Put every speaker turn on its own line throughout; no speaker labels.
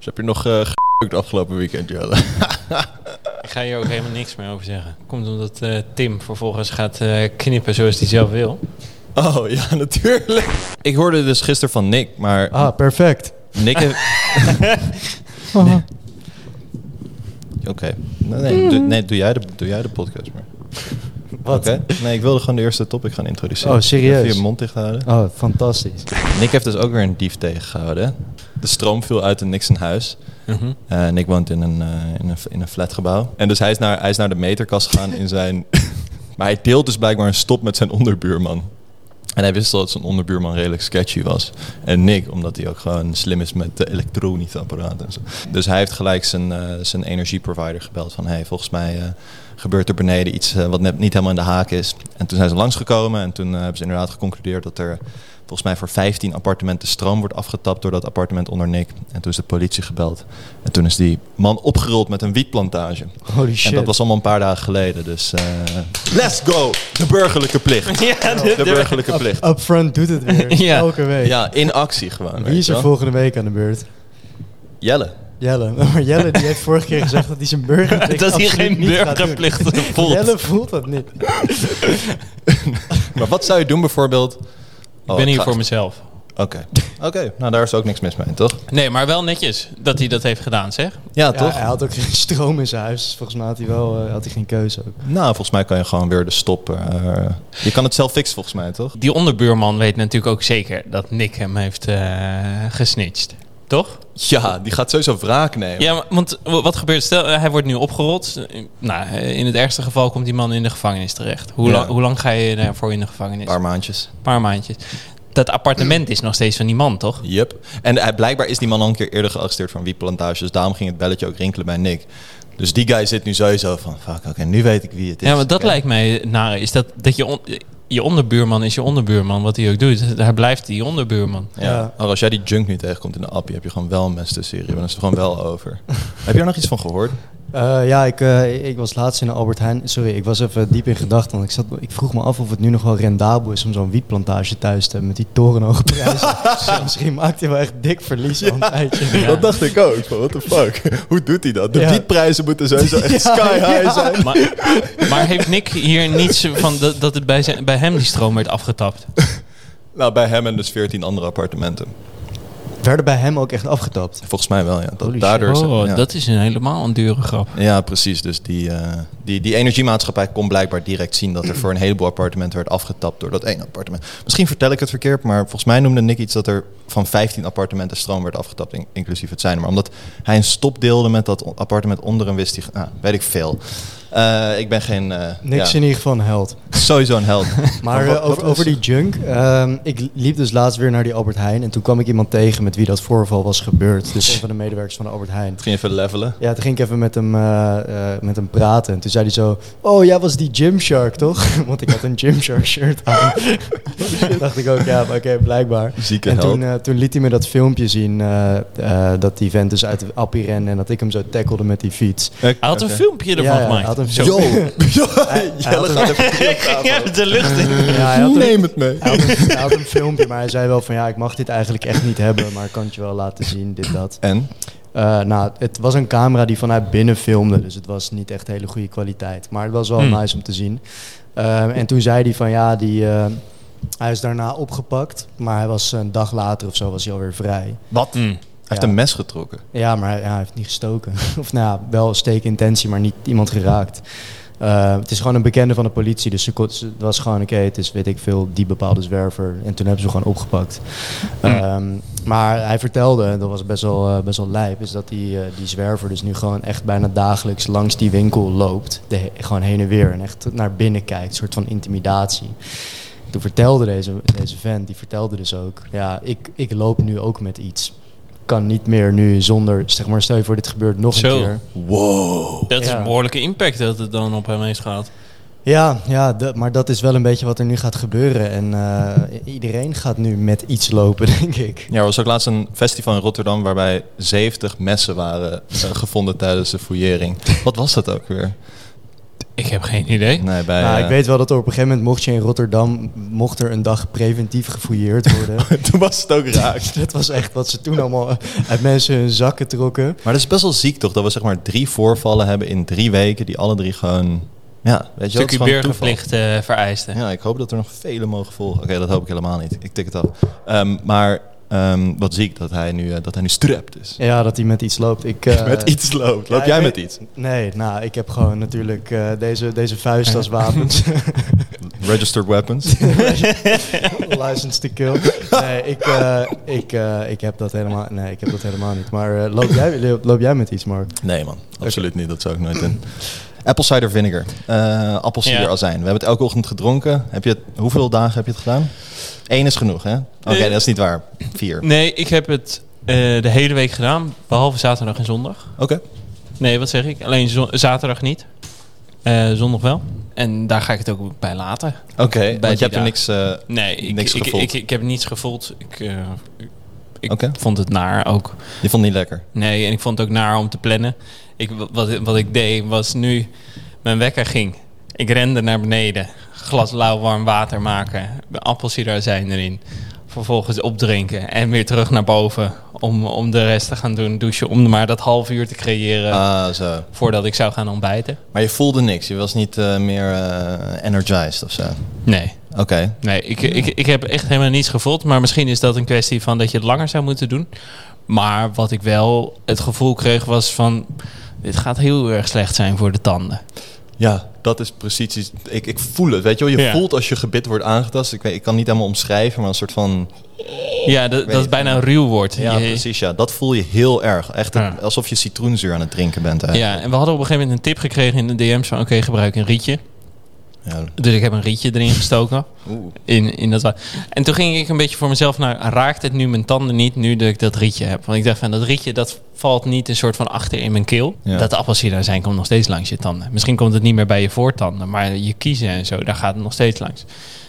Dus heb je nog uh, het afgelopen weekend, Jelle?
Ik ga hier ook helemaal niks meer over zeggen. Komt omdat uh, Tim vervolgens gaat uh, knippen zoals hij zelf wil.
Oh ja, natuurlijk. Ik hoorde dus gisteren van Nick, maar...
Ah, perfect.
Nick heeft... Oké. Okay. Nee, nee, doe, nee doe, jij de, doe jij de podcast maar.
Wat?
Okay. Nee, ik wilde gewoon de eerste topic gaan introduceren.
Oh, serieus?
Even je mond dicht houden.
Oh, fantastisch.
Nick heeft dus ook weer een dief tegengehouden. De stroom viel uit een Nixon huis. Uh -huh. uh, Nick woont in een, uh, in, een, in een flatgebouw. En dus hij is naar, hij is naar de meterkast gegaan in zijn... maar hij deelt dus blijkbaar een stop met zijn onderbuurman. En hij wist al dat zijn onderbuurman redelijk sketchy was. En Nick, omdat hij ook gewoon slim is met de elektronische apparaten en zo. Dus hij heeft gelijk zijn, uh, zijn energieprovider gebeld van... hey, volgens mij uh, gebeurt er beneden iets uh, wat net niet helemaal in de haak is. En toen zijn ze langsgekomen en toen hebben ze inderdaad geconcludeerd... dat er volgens mij voor 15 appartementen stroom wordt afgetapt door dat appartement onder Nick. En toen is de politie gebeld. En toen is die man opgerold met een wietplantage.
Holy shit.
En dat was allemaal een paar dagen geleden. Dus uh, let's go! De burgerlijke plicht.
Ja,
de, de burgerlijke plicht.
Up, upfront doet het weer.
Ja.
Elke week.
Ja, in actie gewoon.
Wie is er volgende week aan de beurt?
Jelle.
Jelle. Maar Jelle die heeft vorige keer gezegd dat hij zijn burgerplicht
Dat hij geen burgerplicht voelt.
Jelle voelt dat niet.
maar wat zou je doen bijvoorbeeld...
Ik ben hier voor mezelf.
Oké, oké. nou daar is ook niks mis mee, toch?
Nee, maar wel netjes dat hij dat heeft gedaan, zeg.
Ja,
Ja,
toch?
hij had ook geen stroom in zijn huis. dus Volgens mij had hij wel eh, had hij geen keuze ook.
Nou, volgens mij kan je gewoon weer de stop... eh, je kan het zelf fixen volgens mij, toch?
Die onderbuurman weet natuurlijk ook zeker dat Nick hem heeft uh, gesnitcht. Toch?
Ja, die gaat sowieso wraak nemen.
Ja, want wat gebeurt? Stel, hij wordt nu opgerold. Nou, in het ergste geval komt die man in de gevangenis terecht. Hoe,
Ja.
lang, hoe lang ga je daarvoor in de gevangenis?
Een paar maandjes.
Een paar maandjes. Dat appartement is nog steeds van die man, toch?
Yep. En hij, blijkbaar is die man al een keer eerder gearresteerd van wietplantage. Dus daarom ging het belletje ook rinkelen bij Nick. Dus die guy zit nu sowieso van, fuck, oké, nu weet ik wie het is.
Ja, maar dat lijkt mij naar. Is dat, dat je, on- je onderbuurman is je onderbuurman, wat hij ook doet. Hij blijft die onderbuurman.
Ja.
Ja.
Maar als jij die junk nu tegenkomt in de appie, heb je gewoon wel een mes tussen serie. Dan is het er gewoon wel over. heb je er nog iets van gehoord?
Eh, ja, ik, eh, ik was laatst in Albert Heijn. Sorry, ik was even diep in gedachten. Want ik, zat, ik vroeg me af of het nu nog wel rendabel is om zo'n wietplantage thuis te hebben met die torenhoge prijzen. Dus Misschien maakt hij wel echt dik verlies al een tijdje.
Ja.
Dat dacht ik ook. Van, what the fuck? Hoe doet hij dat? De
Ja.
wietprijzen moeten sowieso echt
Ja,
sky high
ja.
zijn.
Maar, maar heeft Nick hier niets van dat, dat het bij, zijn, bij hem die stroom werd afgetapt?
Nou, bij hem en dus 14 andere appartementen.
Werden bij hem ook echt afgetapt.
Volgens mij wel, ja. Dat, daardoor
Oh,
ja.
dat is een helemaal een dure grap.
Ja, precies. Dus die, eh, die, die energiemaatschappij kon blijkbaar direct zien dat er voor een heleboel appartementen werd afgetapt door dat ene appartement. Misschien vertel ik het verkeerd, maar volgens mij noemde Nick iets dat er van 15 appartementen stroom werd afgetapt, in- inclusief het zijne. Maar omdat hij een stop deelde met dat appartement onder hem, wist hij, nou, weet ik veel. Eh, ik ben geen, eh,
Niks
ja,
in ieder geval een held.
sowieso een held.
Maar eh, over, over die junk. ehm, ik liep dus laatst weer naar die Albert Heijn. En toen kwam ik iemand tegen met wie dat voorval was gebeurd. Dus een van de medewerkers van de Albert Heijn.
Het ging even levelen.
Ja, toen ging ik even met hem, eh, eh, met hem praten. En toen zei hij zo... Oh, jij was die Gymshark, toch? Want ik had een Gymshark shirt aan. Toen dacht ik ook, ja, oké, blijkbaar.
Zieke
En toen, eh, toen liet hij me dat filmpje zien... eh, eh, dat die vent dus uit de appie rende... en dat ik hem zo tackelde met die fiets.
Hij had een filmpje ervan
Ja, ja, hij
gemaakt.
Een
Zo.
Yo!
hij
Jelle
had
gaat even terug.
Ja, de lucht in.
Ja, hij had een,
Neem het mee.
hij had, een, hij had een filmpje, maar hij zei wel van... ja, ik mag dit eigenlijk echt niet hebben... maar ik kan het je wel laten zien, dit, dat.
En?
Eh, nou, het was een camera die vanuit binnen filmde, dus het was niet echt hele goede kwaliteit. Maar het was wel
Hmm.
nice om te zien. Eh, en toen zei hij van ja, die, eh, hij is daarna opgepakt, maar hij was een dag later of zo was hij alweer vrij.
Wat?
Mm.
Hij heeft een mes getrokken.
Ja, maar hij, ja, hij heeft niet gestoken. of nou ja, wel steekintentie, maar niet iemand geraakt. Eh, het is gewoon een bekende van de politie, dus het was gewoon oké, het is weet ik veel, die bepaalde zwerver. En toen hebben ze hem gewoon opgepakt.
Hmm.
Ehm, maar hij vertelde, en dat was best wel, eh, best wel lijp, is dat die, eh, die zwerver dus nu gewoon echt bijna dagelijks langs die winkel loopt. De, gewoon heen en weer en echt naar binnen kijkt, een soort van intimidatie. Toen vertelde deze, deze vent, die vertelde dus ook, ja, ik, ik loop nu ook met iets. Kan niet meer nu zonder, zeg maar, stel je voor dit gebeurt nog
Zo.
een keer.
Wow.
Dat is een behoorlijke impact dat het dan op hem heeft gehad.
Ja, ja dat- maar dat is wel een beetje wat er nu gaat gebeuren. En eh, iedereen gaat nu met iets lopen, denk ik.
Ja, er was ook laatst een festival in Rotterdam waarbij 70 messen waren eh, gevonden tijdens de fouillering. Wat was dat ook weer?
Ik heb geen idee.
Nee, bij...
Nou,
eh,
ik weet wel dat er op een gegeven moment mocht je in Rotterdam, mocht er een dag preventief gefouilleerd worden.
Toen was het ook raak.
dat was echt wat ze toen allemaal uit mensen hun zakken trokken.
Maar dat is best wel ziek toch, dat we zeg maar drie voorvallen hebben in drie weken, die alle drie gewoon... Ja, weet je wel, toeval.
burgerplicht eh vereisten.
Ja, ik hoop dat er nog vele mogen volgen. Oké, dat hoop ik helemaal niet. Ik tik het af. Ehm, maar ehm, wat ziek dat hij nu, eh, dat hij nu strapped is.
Ja, dat hij met iets loopt. Ik, eh,
met iets loopt. Loop
ja,
jij
ik
met iets?
Nee, nou, ik heb gewoon natuurlijk eh, deze, deze vuist als wapens.
Registered weapons?
License to kill. Nee, ik, eh, ik, eh, ik heb dat helemaal, nee, ik heb dat helemaal niet. Maar eh, loop, jij, loop, loop jij met iets, Mark?
Nee man, absoluut niet. Dat zou ik nooit doen. Apple cider vinegar. Eh appelsiederazijn. We hebben het elke ochtend gedronken. Heb je het, hoeveel dagen heb je het gedaan? Eén is genoeg, hè? Oké,
Eh,
dat is niet waar. Vier.
Nee, ik heb het eh, de hele week gedaan, behalve zaterdag en zondag.
Oké.
Nee, wat zeg ik? Alleen zaterdag niet. Zondag wel. En daar ga ik het ook bij laten.
Oké,
Bij
want je hebt er niks...
Nee, ik,
Niks
ik,
gevoeld.
ik, ik, heb niets gevoeld. Ik, ik vond het naar ook.
je vond het niet lekker?
Nee, en ik vond het ook naar om te plannen. Ik, wat, wat ik deed was nu mijn wekker ging. Ik rende naar beneden. Glas lauw warm water maken. Appelsiederazijn erin. Vervolgens opdrinken. En weer terug naar boven. Om, om de rest te gaan doen. Douchen. Om maar dat half uur te creëren.
Ah, zo.
Voordat ik zou gaan ontbijten.
Maar je voelde niks. Je was niet eh, meer eh, energized of zo.
Nee.
Oké.
Nee, ik, ik, ik heb echt helemaal niets gevoeld. Maar misschien is dat een kwestie van dat je het langer zou moeten doen. Maar wat ik wel het gevoel kreeg was van... Dit gaat heel erg slecht zijn voor de tanden.
Ja, dat is precies iets. Ik, ik voel het. Weet je wel, je
Ja.
voelt als je gebit wordt aangetast. Ik, weet, ik kan niet helemaal omschrijven, maar een soort van.
Ja, dat, dat het. bijna ruw wordt.
Ja,
Je-
precies. Ja, dat voel je heel erg. Echt een-
Ja.
alsof je citroenzuur aan het drinken bent. Eigenlijk.
Ja, en we hadden op een gegeven moment een tip gekregen in de DM's van... oké, gebruik een rietje.
Ja.
Dus ik heb een rietje erin gestoken.
Oeh.
In, in dat en toen ging ik een beetje voor mezelf naar... raakt het nu mijn tanden niet nu dat ik dat rietje heb? Want ik dacht van, dat rietje dat valt niet een soort van achter in mijn keel.
Ja.
Dat appelsieder zijn komt nog steeds langs je tanden. Misschien komt het niet meer bij je voortanden... maar je kiezen en zo, daar gaat het nog steeds langs.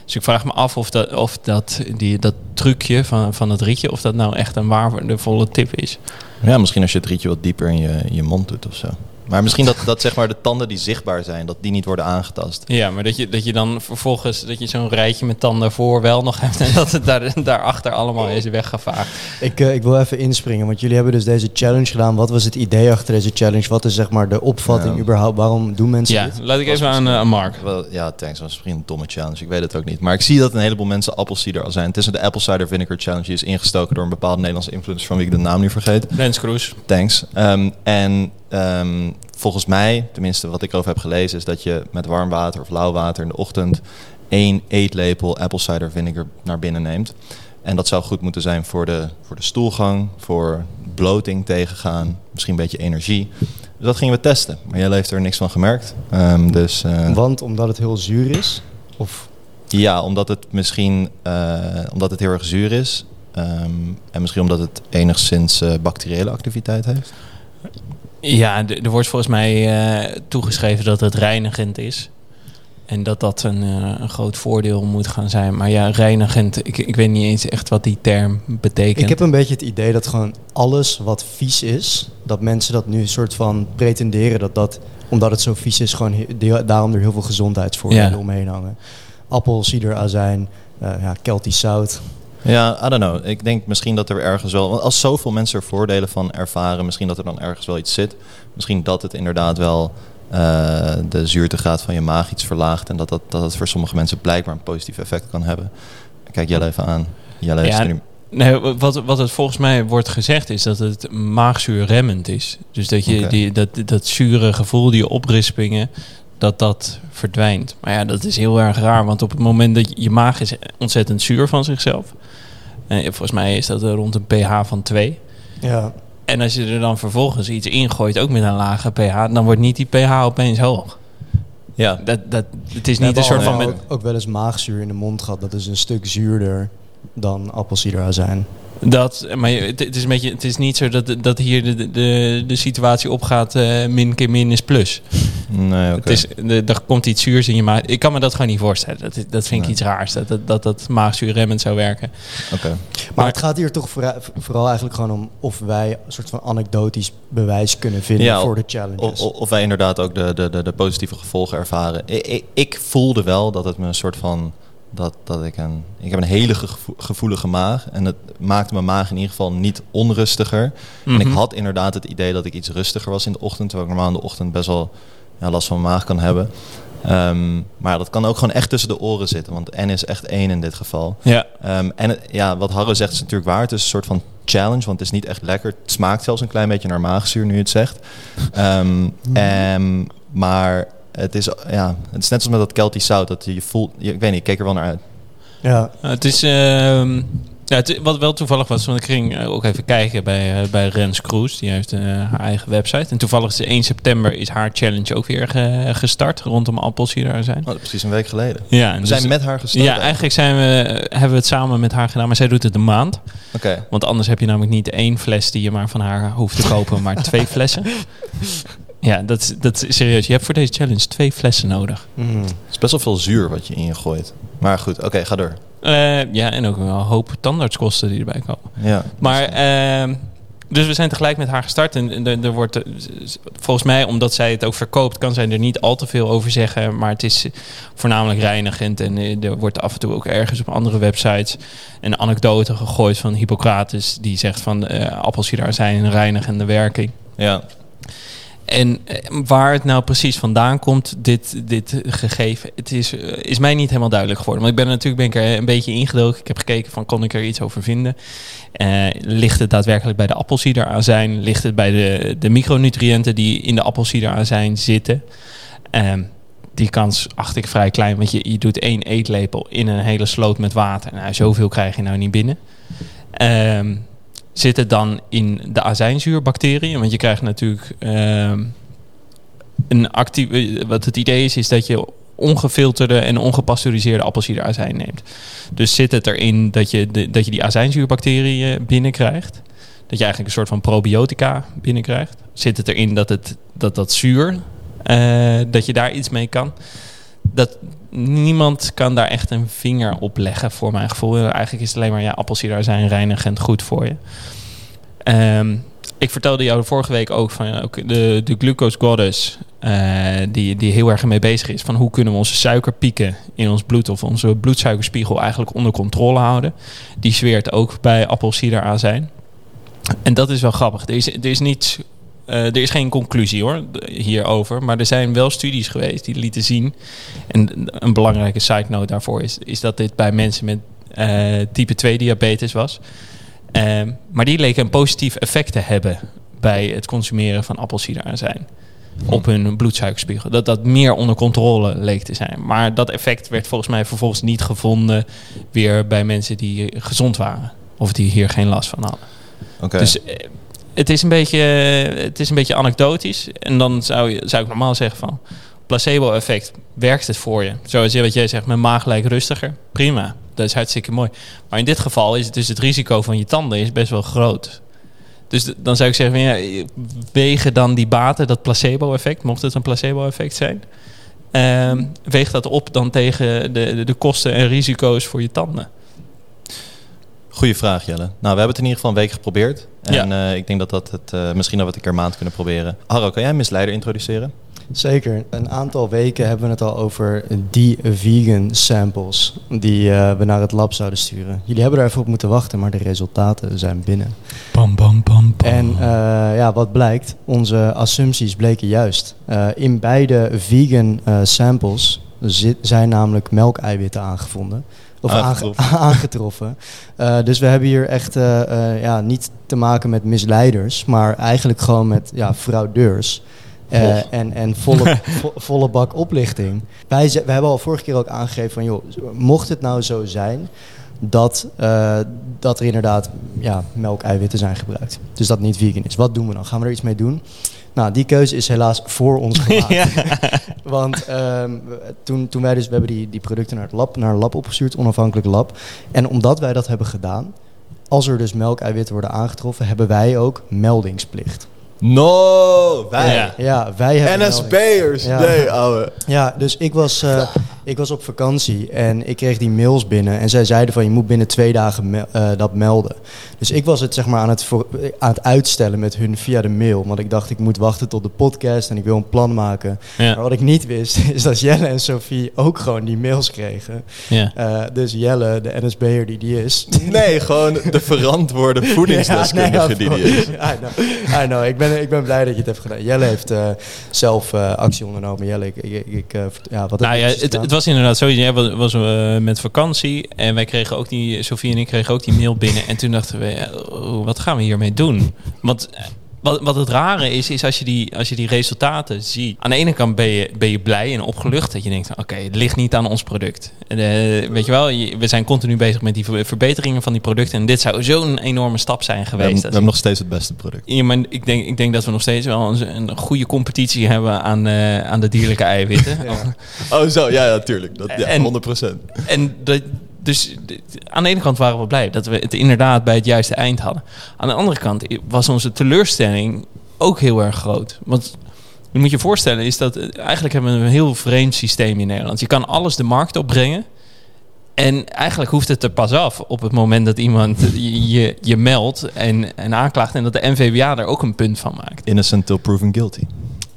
Dus ik vraag me af of dat, of dat, die, dat trucje van, van het rietje... of dat nou echt een waardevolle tip is.
ja, misschien als je het rietje wat dieper in je, in je mond doet of zo. Maar misschien dat, dat zeg maar de tanden die zichtbaar zijn, dat die niet worden aangetast.
Ja, maar dat je, dat je dan vervolgens dat je zo'n rijtje met tanden voor wel nog hebt en dat het daar, daarachter allemaal is weggevaagd.
Ik, eh, ik wil even inspringen, want jullie hebben dus deze challenge gedaan. Wat was het idee achter deze challenge? Wat is zeg maar de opvatting
Ja.
überhaupt? Waarom doen mensen
Ja,
dit?
laat ik even aan, eh, aan Mark.
Wel, ja, thanks. Dat was misschien een domme challenge. Ik weet het ook niet. Maar ik zie dat een heleboel mensen appelsieder al zijn. Het is de Apple Cider Vinegar Challenge. Die is ingestoken door een bepaalde Nederlandse influencer van wie ik de naam nu vergeet.
Lens Kroes.
Thanks. Ehm, en ehm, volgens mij, tenminste wat ik erover heb gelezen, is dat je met warm water of lauw water in de ochtend één eetlepel apple cider vinegar naar binnen neemt. En dat zou goed moeten zijn voor de, voor de stoelgang, voor bloating tegengaan, misschien een beetje energie. Dus dat gingen we testen. Maar jij heeft er niks van gemerkt. Ehm, dus eh,
Want omdat het heel zuur is? Of
ja, omdat het misschien eh, omdat het heel erg zuur is. ehm, en misschien omdat het enigszins eh, bacteriële activiteit heeft.
Ja, er wordt volgens mij eh, toegeschreven dat het reinigend is. En dat dat een, eh, een groot voordeel moet gaan zijn. Maar ja, reinigend, ik, ik weet niet eens echt wat die term betekent.
ik heb een beetje het idee dat gewoon alles wat vies is, dat mensen dat nu een soort van pretenderen dat dat, omdat het zo vies is, gewoon he- die- daarom er heel veel gezondheidsvoordelen
Ja.
omheen hangen. Appel, cider, azijn, eh, ja, Keltisch zout.
Ja, I don't know. Ik denk misschien dat er ergens wel... Want als zoveel mensen er voordelen van ervaren... misschien dat er dan ergens wel iets zit. Misschien dat het inderdaad wel eh, de zuurtegraad van je maag iets verlaagt... en dat dat, dat voor sommige mensen blijkbaar een positief effect kan hebben. Kijk Jelle even aan. Jelle
Ja,
nu-
Nee, wat, wat het volgens mij wordt gezegd is dat het maagzuurremmend is. Dus dat je die, dat, dat zure gevoel, die oprispingen, dat dat verdwijnt. Maar ja, dat is heel erg raar, want op het moment dat je, je maag is ontzettend zuur van zichzelf. En volgens mij is dat rond een pH van 2.
Ja,
En als je er dan vervolgens iets ingooit, ook met een lage pH, dan wordt niet die pH opeens hoog.
Ja,
Dat, dat, het is niet een soort van... Met,
ook, ook wel eens maagzuur in de mond gehad. Dat is een stuk zuurder dan appelsiederazijn.
Dat, maar het, is een beetje, het is niet zo dat, dat hier de, de, de situatie opgaat, eh min keer min is plus.
Nee, oké.
Het is, de- er komt iets zuurs in je maag. Ik kan me dat gewoon niet voorstellen. Dat, dat vind ik
Nee.
iets raars. Dat dat, dat, dat maagzuurremmend zou werken.
Oké.
Maar het gaat hier toch vooral, vooral eigenlijk gewoon om of wij een soort van anekdotisch bewijs kunnen vinden
Ja,
voor de challenges.
of- of wij inderdaad ook de, de, de, de positieve gevolgen ervaren. Ik, ik, ik voelde wel dat het me een soort van. Dat, dat ik een. Ik heb een hele gevo- gevoelige maag. En het maakte mijn maag in ieder geval niet onrustiger. En ik
Mhm.
had inderdaad het idee dat ik iets rustiger was in de ochtend. Terwijl ik normaal in de ochtend best wel ja, last van mijn maag kan hebben. Ehm, maar dat kan ook gewoon echt tussen de oren zitten. Want N is echt één in dit geval.
Ja.
Ehm, en het- ja, wat Harro zegt is natuurlijk waar. Het is een soort van challenge, want het is niet echt lekker. Het smaakt zelfs een klein beetje naar maagzuur nu je het zegt. Ehm, ehm, maar het is, ja, het is net als met dat Celtisch zout. Dat je voelt, je- ik weet niet, ik keek er wel naar uit.
ja.
Uh, het is... ehm, ja, het, wat wel toevallig was, want ik ging eh, ook even kijken bij, eh, bij Rens Kroes. Die heeft eh, haar eigen website. En toevallig is de 1 september is haar challenge ook weer ge- gestart rondom appelsieraar
Oh, precies een week geleden.
Ja, en
We zijn
dus-
met haar gestart.
Ja, eigenlijk zijn we, hebben we het samen met haar gedaan, maar zij doet het een maand.
Oké.
Want anders heb je namelijk niet één fles die je maar van haar hoeft te kopen, maar twee flessen. Ja, dat, is- dat is serieus. Je hebt voor deze challenge twee flessen nodig.
Mm.
Het is best wel veel zuur wat je in je gooit. Maar goed, oké, ga door.
Eh, ja, en ook een hoop tandartskosten die erbij komen.
Ja.
Maar, ehm, dus we zijn tegelijk met haar gestart. En er, er wordt, eh, volgens mij, omdat zij het ook verkoopt, kan zij er niet al te veel over zeggen. Maar het is voornamelijk reinigend. En eh, er wordt af en toe ook ergens op andere websites een anekdote gegooid van Hippocrates. Die zegt van eh appelsieraar zijn een reinigende werking.
ja.
En eh, waar het nou precies vandaan komt, dit, dit gegeven, het is, eh, is mij niet helemaal duidelijk geworden. Want ik ben natuurlijk ben ik er een beetje ingedoken. Ik heb gekeken van, kon ik er iets over vinden? Eh, ligt het daadwerkelijk bij de appelsiederazijn? Ligt het bij de, de micronutriënten die in de appelsiederazijn zitten? Ehm, die kans acht ik vrij klein, want je, je doet één eetlepel in een hele sloot met water. Nou, zoveel krijg je nou niet binnen. Ehm, zit het dan in de azijnzuurbacteriën? Want je krijgt natuurlijk ehm, een actief. Wat het idee is, is dat je ongefilterde en ongepasteuriseerde appelsiederazijn neemt. Dus zit het erin dat je, de, dat je die azijnzuurbacteriën binnenkrijgt? Dat je eigenlijk een soort van probiotica binnenkrijgt? Zit het erin dat het, dat, dat zuur, eh, dat je daar iets mee kan? Dat, niemand kan daar echt een vinger op leggen, voor mijn gevoel. Eigenlijk is het alleen maar, ja, appelsiederazijn reinigend goed voor je. Ehm, ik vertelde jou vorige week ook van ook de, de glucose goddess, eh, die, die heel erg mee bezig is. Van hoe kunnen we onze suikerpieken in ons bloed of onze bloedsuikerspiegel eigenlijk onder controle houden. Die zweert ook bij appelsiederazijn. En dat is wel grappig. Er is, er is niets. Eh, er is geen conclusie hoor hierover. Maar er zijn wel studies geweest die lieten zien. En een belangrijke side note daarvoor is, is dat dit bij mensen met eh, type 2 diabetes was. Ehm, maar die leken een positief effect te hebben bij het consumeren van appelsiederazijn. Op hun bloedsuikerspiegel. Dat dat meer onder controle leek te zijn. Maar dat effect werd volgens mij vervolgens niet gevonden weer bij mensen die gezond waren. Of die hier geen last van hadden.
Oké.
Dus eh, het is, een beetje, het is een beetje anekdotisch. En dan zou, je, zou ik normaal zeggen van... placebo-effect, werkt het voor je? Zoals je- wat jij zegt, mijn maag lijkt rustiger. Prima, dat is hartstikke mooi. Maar in dit geval is het dus het risico van je tanden is best wel groot. Dus dan zou ik zeggen, ja, wegen dan die baten, dat placebo-effect, mocht het een placebo-effect zijn... ehm, weeg dat op dan tegen de, de kosten en risico's voor je tanden.
Goeie vraag, Jelle. Nou, we hebben het in ieder geval een week geprobeerd. En
Ja.
eh, ik denk dat dat het eh, misschien dat we het een keer maand kunnen proberen. Harro, kan jij een misleider introduceren?
Zeker. Een aantal weken hebben we het al over die vegan samples die eh, we naar het lab zouden sturen. Jullie hebben er even op moeten wachten, maar de resultaten zijn binnen.
Bam, bam, bam, bam.
En eh, ja, wat blijkt? Onze assumpties bleken juist. Eh, in beide vegan eh, samples zit, zijn namelijk melkeiwitten aangevonden. Of aange-
Aangetroffen.
aangetroffen. Eh, dus we hebben hier echt eh, eh, ja, niet te maken met misleiders, maar eigenlijk gewoon met ja, fraudeurs. En en volle, vo- volle bak oplichting. Wij, we hebben al vorige keer ook aangegeven van, joh, mocht het nou zo zijn dat, dat er inderdaad ja, melkeiwitten zijn gebruikt. Dus dat niet vegan is. Wat doen we dan? Gaan we er iets mee doen? Nou, die keuze is helaas voor ons gemaakt.
Ja.
Want ehm, toen, toen wij dus, we hebben die, die producten naar het lab, naar een lab opgestuurd, onafhankelijk lab. En omdat wij dat hebben gedaan, als er dus melkeiwitten worden aangetroffen, hebben wij ook meldingsplicht.
No, wij.
Ja.
Ja, wij hebben.
NSB'ers.
Ja.
Nee, ouwe.
Ja, dus ik was, eh, ik was op vakantie en ik kreeg die mails binnen. En zij zeiden van je moet binnen twee dagen me- eh, dat melden. Dus ik was het zeg maar aan het, voor, aan het uitstellen met hun via de mail. Want ik dacht ik moet wachten tot de podcast en ik wil een plan maken. Maar wat ik niet wist is dat Jelle en Sophie ook gewoon die mails kregen.
Ja.
Eh, dus Jelle, de NSB'er die die is.
Nee, gewoon de verantwoorde voedingsdeskundige
Ja, nee,
die die is.
I know. I know. Ik, ben, ik ben blij dat je het hebt gedaan. Jelle heeft eh, zelf eh, actie ondernomen. Jelle, ik, ik, eh, ja, wat
Nou ja, het, het was inderdaad zo. Jij was, was eh, met vakantie en wij kregen ook die, Sofie en ik kregen ook die mail binnen. En toen dachten we, ja, oh, wat gaan we hiermee doen? Want eh, wat, wat het rare is, is als je, die, als je die resultaten ziet. Aan de ene kant ben je, ben je blij en opgelucht dat je denkt, oké, het ligt niet aan ons product. En, eh, weet je wel, je- we zijn continu bezig met die ver- verbeteringen van die producten. En dit zou zo'n enorme stap zijn
We
geweest.
we
als
hebben nog steeds het beste product.
Ja, maar ik denk, ik denk dat we nog steeds wel een, een goede competitie hebben aan, eh, aan de dierlijke eiwitten.
Oh, zo. Ja, ja, tuurlijk. Dat, ja,
En-
100%.
En dat, dus aan de ene kant waren we blij dat we het inderdaad bij het juiste eind hadden. Aan de andere kant was onze teleurstelling ook heel erg groot. Want je moet je voorstellen is dat eh, eigenlijk hebben we een heel vreemd systeem in Nederland. Je kan alles de markt opbrengen. En eigenlijk hoeft het er pas af op het moment dat iemand je, je, meldt en, en aanklaagt. En dat de NVWA er ook een punt van maakt.
Innocent till proven guilty.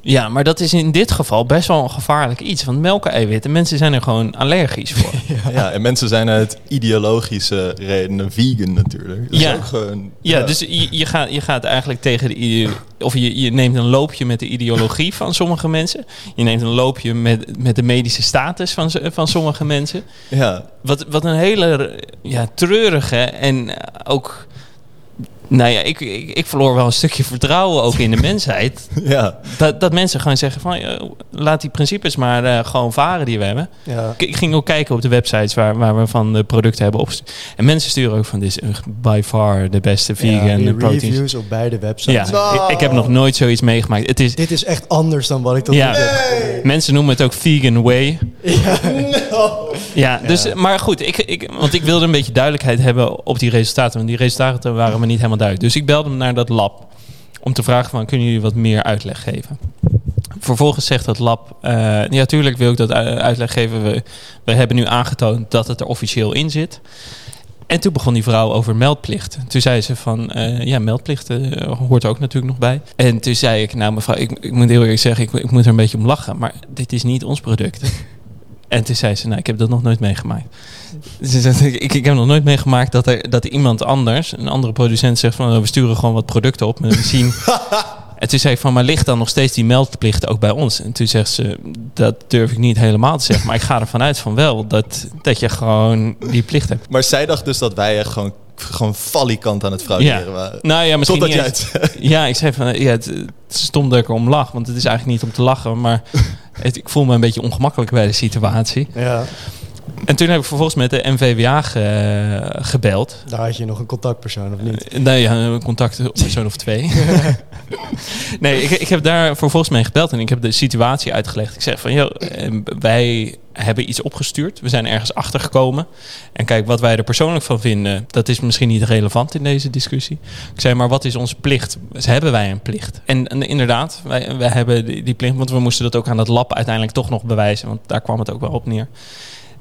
Ja, maar dat is in dit geval best wel een gevaarlijk iets. Want melkeiwitten, mensen zijn er gewoon allergisch voor.
Ja. en mensen zijn uit ideologische redenen vegan natuurlijk. Dat is
Ja.
ook gewoon...
Ja, dus je, je, gaat, je gaat eigenlijk tegen de of je, je neemt een loopje met de ideologie van sommige mensen. Je neemt een loopje met, met de medische status van, van sommige mensen.
Ja,
Wat, wat een hele ja, treurige en ook. Nou ja, ik, ik, ik verloor wel een stukje vertrouwen ook in de mensheid.
ja.
Dat, dat mensen gewoon zeggen van laat die principes maar eh, gewoon varen die we hebben.
Ja.
Ik, ik ging ook kijken op de websites waar, waar we van de producten hebben opgestuurd. En mensen sturen ook van dit is by far de beste vegan
ja,
proteins.
reviews op beide websites.
Ja, ik, ik heb nog nooit zoiets meegemaakt. Het is,
Dit is echt anders dan wat ik tot nu
ja,
toe heb
mensen noemen het ook vegan way.
Ja.
Ja, dus, maar goed, ik, ik, want ik wilde een beetje duidelijkheid hebben op die resultaten. Want die resultaten waren me niet helemaal Dus ik belde naar dat lab om te vragen van, kunnen jullie wat meer uitleg geven? Vervolgens zegt dat lab, eh ja, tuurlijk wil ik dat u- uitleg geven. We, hebben nu aangetoond dat het er officieel in zit. En toen begon die vrouw over meldplicht. Toen zei ze van, eh, ja, meldplicht eh, hoort ook natuurlijk nog bij. En toen zei ik, nou mevrouw, ik, ik moet heel eerlijk zeggen, ik, ik moet er een beetje om lachen. Maar dit is niet ons product. En toen zei ze, nou, ik heb dat nog nooit meegemaakt. Ze zegt, ik, ik heb nog nooit meegemaakt dat er, dat iemand anders, een andere producent, zegt van, we sturen gewoon wat producten op. En we zien... En toen zei ik van, maar ligt dan nog steeds die meldplicht ook bij ons? En toen zegt ze, dat durf ik niet helemaal te zeggen. Maar ik ga ervan uit van wel, dat, dat je gewoon die plicht hebt.
Maar zij dacht dus dat wij echt gewoon, gewoon falikant aan het frauderen
Ja.
waren.
Nou ja, misschien
Totdat jij het
Ja, ik zei van, ja, het, het is stom dat ik erom lach. Want het is eigenlijk niet om te lachen, maar het, ik voel me een beetje ongemakkelijk bij de situatie.
ja,
En toen heb ik vervolgens met de NVWA ge- gebeld.
daar had je nog een contactpersoon of niet?
Eh, Nee, ja, een contactpersoon of twee. nee, ik, ik heb daar vervolgens mee gebeld en ik heb de situatie uitgelegd. Ik zeg van, joh, eh, wij hebben iets opgestuurd. We zijn ergens achter gekomen. En kijk, wat wij er persoonlijk van vinden, dat is misschien niet relevant in deze discussie. Ik zei, maar wat is onze plicht? Dus hebben wij een plicht? En, en inderdaad, wij, wij hebben die, die plicht, want we moesten dat ook aan het lab uiteindelijk toch nog bewijzen. Want daar kwam het ook wel op neer.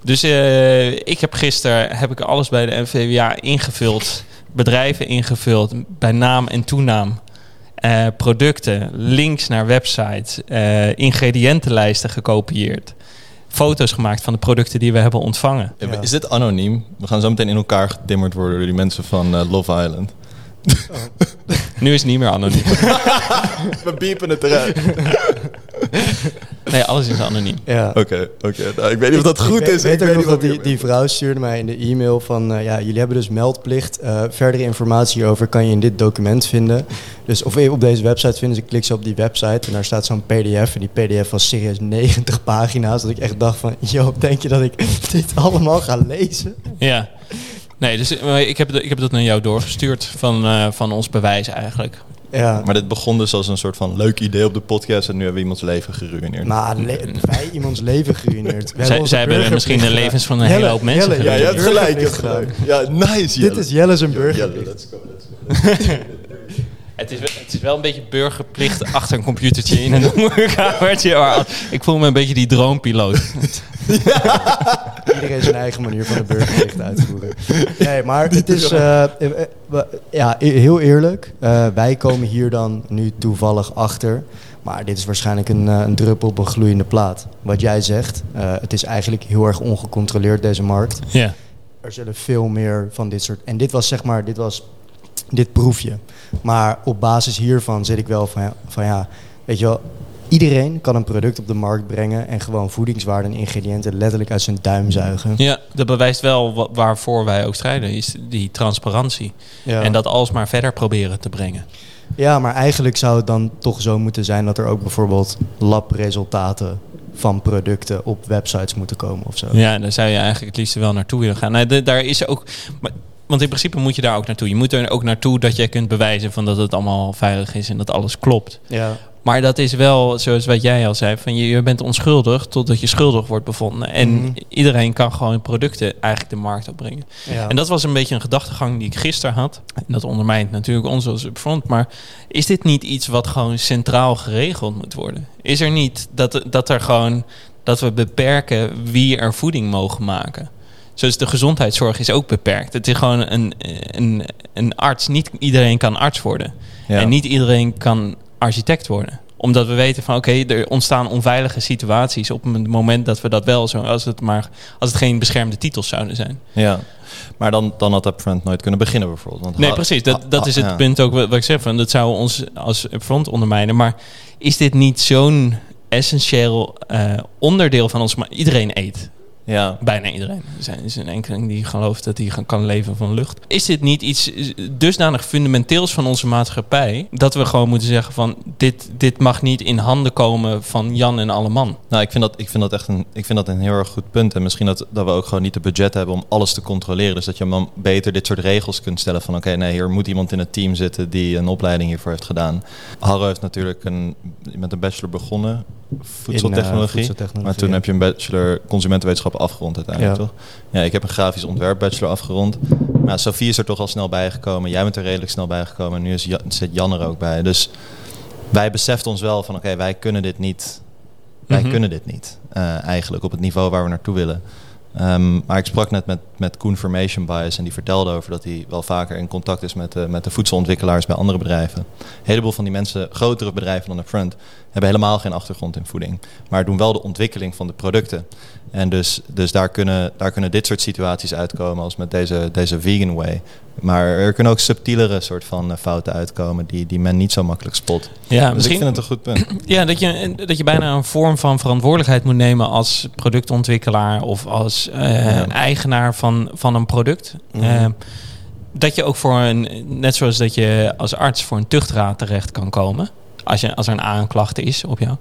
Dus eh, ik heb gisteren heb ik alles bij de NVWA ingevuld, bedrijven ingevuld, bij naam en toenaam. Eh, producten, links naar websites, eh, ingrediëntenlijsten gekopieerd. Foto's gemaakt van de producten die we hebben ontvangen.
Ja.
Is dit anoniem? We gaan zo meteen in elkaar getimmerd worden door die mensen van Love Island.
Nu is het niet meer anoniem.
We piepen het eruit.
Nee, alles is anoniem.
Ja.
Oké, oké. Nou, ik weet niet of dat goed
ik
is.
weet,
ik
weet ook nog
niet
dat
of
die, die vrouw stuurde mij in de e-mail van... eh, ja, jullie hebben dus meldplicht. Eh, verdere informatie over kan je in dit document vinden. Dus of op deze website vinden. Dus ik klik zo op die website en daar staat zo'n pdf. En die pdf was serieus 90 pagina's. Dat ik echt dacht van... Joh, denk je dat ik dit allemaal ga lezen?
Ja. Nee, dus eh, ik heb, ik heb dat naar jou doorgestuurd van, eh, van ons bewijs eigenlijk.
Ja.
Maar dit begon dus als een soort van leuk idee op de podcast en nu hebben we iemands leven geruineerd.
Maar le- wij iemands leven geruineerd. We
Zij, hebben
burgerplicht
misschien de levens van een
Jelle,
hele hoop mensen
Jelle,
ja, je hebt gelijk. Je hebt
Burgerplicht
gelijk. Ja, nice.
Dit is Jelle zijn
Jelle,
burgerplicht.
let's go, let's go.
Het is, Het is wel een beetje burgerplicht achter een computertje in een kamertje. Maar ik voel me een beetje die droompiloot.
Iedereen zijn eigen manier van de burgerplicht uitvoeren. Nee, maar het is... eh, eh, we- ja, e- heel eerlijk. eh, wij komen hier dan nu toevallig achter. Maar dit is waarschijnlijk een, eh, een druppel op een gloeiende plaat. Wat jij zegt, eh, het is eigenlijk heel erg ongecontroleerd, deze markt.
Ja.
Er zullen veel meer van dit soort... En dit was zeg maar, dit was dit proefje. Maar op basis hiervan zit ik wel van, ja, van ja, weet je wel... Iedereen kan een product op de markt brengen en gewoon voedingswaarde en ingrediënten letterlijk uit zijn duim zuigen.
ja, dat bewijst wel wa- waarvoor wij ook strijden. Is die transparantie.
Ja.
En dat alsmaar verder proberen te brengen.
ja, maar eigenlijk zou het dan toch zo moeten zijn dat er ook bijvoorbeeld labresultaten van producten op websites moeten komen of zo.
Ja, daar zou je eigenlijk het liefst wel naartoe willen gaan. Nou, de- daar is ook. Maar, want in principe moet je daar ook naartoe. Je moet er ook naartoe dat je kunt bewijzen van dat het allemaal veilig is en dat alles klopt.
Ja.
Maar dat is wel, zoals wat jij al zei, van je, je bent onschuldig totdat je schuldig wordt bevonden. En
Mhm.
iedereen kan gewoon producten eigenlijk de markt opbrengen.
ja.
En dat was een beetje een gedachtegang die ik gisteren had. En dat ondermijnt natuurlijk ons als upfront. Maar is dit niet iets wat gewoon centraal geregeld moet worden? Is er niet dat, dat er gewoon dat we beperken wie er voeding mogen maken? Zoals de gezondheidszorg is ook beperkt. Het is gewoon een, een, een arts. Niet iedereen kan arts worden.
Ja.
En niet iedereen kan architect worden. Omdat we weten van oké, er ontstaan onveilige situaties op het moment dat we dat wel zo, als het maar als het geen beschermde titels zouden zijn.
Ja, maar dan, dan had Upfront nooit kunnen beginnen bijvoorbeeld. Want
Nee, precies. Dat, dat is het
ja.
punt ook wat, ik zeg. Van, dat zou ons als front ondermijnen. Maar is dit niet zo'n essentieel eh, onderdeel van ons... Maar iedereen eet.
Ja,
Bijna iedereen. Er zijn- is een enkeling die gelooft dat hij kan leven van lucht. Is dit niet iets dusdanig fundamenteels van onze maatschappij... dat we gewoon moeten zeggen van... dit, dit mag niet in handen komen van Jan en alle man.
nou, ik vind, dat, ik, vind dat echt een, ik vind dat een heel erg goed punt. En misschien dat, dat we ook gewoon niet de budget hebben om alles te controleren. Dus dat je dan beter dit soort regels kunt stellen van... oké, nee, hier moet iemand in het team zitten die een opleiding hiervoor heeft gedaan. Harro heeft natuurlijk een, met een bachelor begonnen, voedseltechnologie.
In, eh, voedseltechnologie,
maar toen heb je een bachelor consumentenwetenschappen afgerond uiteindelijk, toch? Ja, ik heb een grafisch ontwerp bachelor afgerond. Maar Sophie is er toch al snel bijgekomen. Jij bent er redelijk snel bijgekomen. En nu is Jan, zit Jan er ook bij. Dus wij beseften ons wel van... oké, wij kunnen dit niet. Wij
Mhm.
kunnen dit niet. eh, eigenlijk op het niveau waar we naartoe willen. Ehm, maar ik sprak net met, met Koen Formation Bias... en die vertelde over dat hij wel vaker in contact is... met met de voedselontwikkelaars bij andere bedrijven. Een heleboel van die mensen, grotere bedrijven dan Upfront... hebben helemaal geen achtergrond in voeding. Maar doen wel de ontwikkeling van de producten. En dus, dus daar, kunnen, daar kunnen dit soort situaties uitkomen als met deze, deze vegan way. Maar er kunnen ook subtielere soort van eh, fouten uitkomen die, die men niet zo makkelijk spot.
Ja,
dus ik vind het een goed punt.
Ja, dat je, dat je bijna een vorm van verantwoordelijkheid moet nemen als productontwikkelaar of als eh,
Ja.
eigenaar van, van een product.
Mhm.
Eh, dat je ook voor een, net zoals dat je als arts voor een tuchtraad terecht kan komen. Als, je, als er een aanklacht is op jou.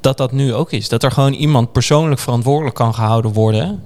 Dat dat nu ook is. Dat er gewoon iemand persoonlijk verantwoordelijk kan gehouden worden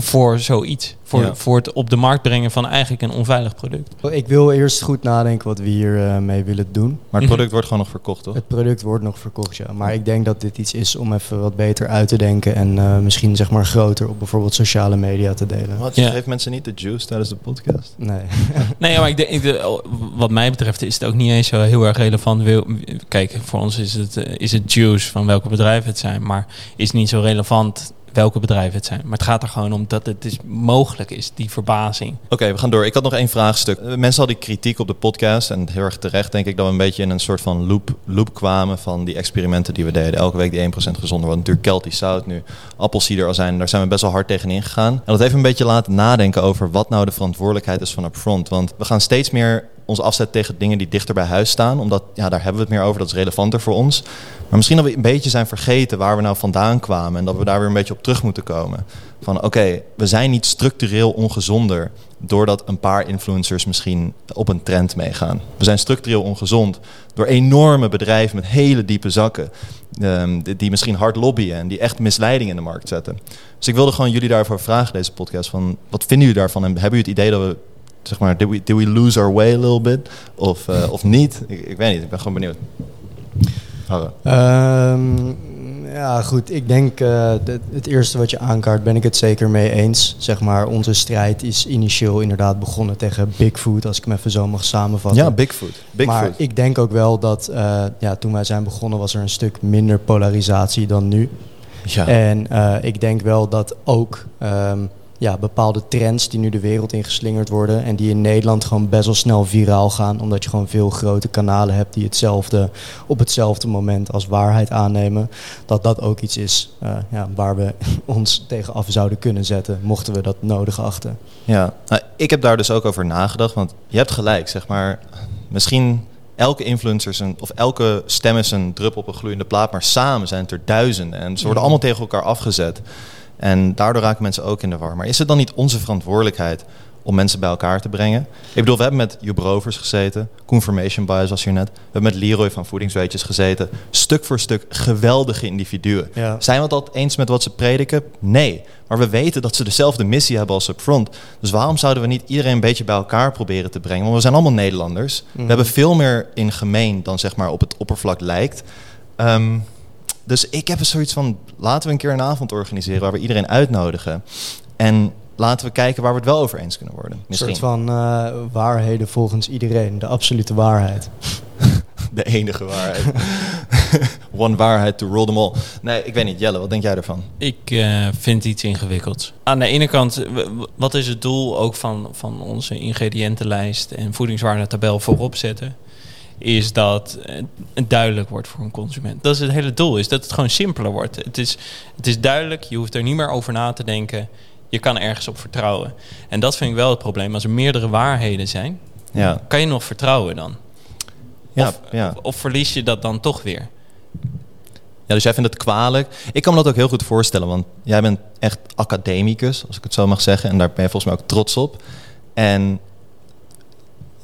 voor zoiets. Voor,
Ja.
voor het op de markt brengen van eigenlijk een onveilig product.
Ik wil eerst goed nadenken wat we hier eh, mee willen doen.
Maar het product wordt gewoon nog verkocht, toch?
Het product wordt nog verkocht, ja. Maar ik denk dat dit iets is om even wat beter uit te denken. En eh, misschien zeg maar groter op bijvoorbeeld sociale media te delen.
Wat? Je
Ja.
geeft mensen niet de juice tijdens de podcast?
Nee.
Nee, maar ik denk, ik denk- wat mij betreft is het ook niet eens zo heel erg relevant. Wil- Kijk, voor ons is het, eh, is het juice van welke bedrijven het zijn. Maar is niet zo relevant welke bedrijven het zijn. Maar het gaat er gewoon om dat het dus mogelijk is, die verbazing.
Oké, we gaan door. Ik had nog één vraagstuk. Eh, Mensen hadden kritiek op de podcast. En heel erg terecht denk ik dat we een beetje in een soort van loop, loop kwamen van die experimenten die we deden. Elke week die 1% gezonder wordt. Natuurlijk Kelty Zout nu, appelsieder zijn. Daar zijn we best wel hard tegen ingegaan. En dat heeft een beetje laten nadenken over wat nou de verantwoordelijkheid is van Upfront. Want we gaan steeds meer ons afzetten tegen dingen die dichter bij huis staan. Omdat, ja, daar hebben we het meer over. Dat is relevanter voor ons. Maar misschien dat we een beetje zijn vergeten waar we nou vandaan kwamen. En dat we daar weer een beetje op terug moeten komen. Van oké, we zijn niet structureel ongezonder doordat een paar influencers misschien op een trend meegaan. We zijn structureel ongezond door enorme bedrijven met hele diepe zakken. ehm, die, die misschien hard lobbyen en die echt misleiding in de markt zetten. Dus ik wilde gewoon jullie daarvoor vragen, deze podcast. Van, wat vinden jullie daarvan? En hebben jullie het idee dat we, zeg maar, did we, did we lose our way a little bit? Of, eh, of niet? Ik, ik weet niet, ik ben gewoon benieuwd.
Ehm, Ja, goed. Ik denk uh, het eerste wat je aankaart, ben ik het zeker mee eens. Zeg maar, onze strijd is initieel inderdaad begonnen tegen Bigfoot, als ik hem even zo mag samenvatten.
Ja, Bigfoot. Bigfoot.
Maar ik denk ook wel dat uh, ja, toen wij zijn begonnen was er een stuk minder polarisatie dan nu. Ja. En uh, ik denk wel dat ook um, ja, bepaalde trends die nu de wereld ingeslingerd worden en die in Nederland gewoon best wel snel viraal gaan, omdat je gewoon veel grote kanalen hebt die hetzelfde op hetzelfde moment als waarheid aannemen, dat dat ook iets is uh, ja, waar we ons tegen af zouden kunnen zetten, mochten we dat nodig achten.
Ja, nou, ik heb daar dus ook over nagedacht, want je hebt gelijk, zeg maar, misschien elke influencer zijn, of elke stem is een druppel op een gloeiende plaat, maar samen zijn het er duizenden en ze worden allemaal tegen elkaar afgezet. En daardoor raken mensen ook in de war. Maar is het dan niet onze verantwoordelijkheid om mensen bij elkaar te brengen? Ik bedoel, we hebben met Joep Rovers gezeten. Confirmation Bias was hier net. We hebben met Leroy van Voedingsweetjes gezeten. Stuk voor stuk geweldige individuen. Zijn we het altijd eens met wat ze prediken? Nee. Maar we weten dat ze dezelfde missie hebben als Upfront. Dus waarom zouden we niet iedereen een beetje bij elkaar proberen te brengen? Want we zijn allemaal Nederlanders. We mhm. hebben veel meer in gemeen dan zeg maar op het oppervlak lijkt. Um, dus ik heb een zoiets van, laten we een keer een avond organiseren waar we iedereen uitnodigen. En laten we kijken waar we het wel over eens kunnen worden.
Misschien. Een soort van uh, waarheden volgens iedereen, de absolute waarheid.
de enige waarheid. One waarheid to roll them all. Nee, ik weet niet. Jelle, wat denk jij ervan?
Ik uh, vind iets ingewikkeld. Aan de ene kant, wat is het doel ook van, van onze ingrediëntenlijst en voedingswaardetabel voorop zetten? Is dat het duidelijk wordt voor een consument. Dat is het hele doel, is dat het gewoon simpeler wordt. Het is, het is duidelijk, je hoeft er niet meer over na te denken. Je kan ergens op vertrouwen. En dat vind ik wel het probleem. Als er meerdere waarheden zijn, ja. kan je nog vertrouwen dan? Ja, of, ja. Of, verlies je dat dan toch weer?
Ja, dus jij vindt het kwalijk. Ik kan me dat ook heel goed voorstellen, want jij bent echt academicus, als ik het zo mag zeggen. En daar ben je volgens mij ook trots op. En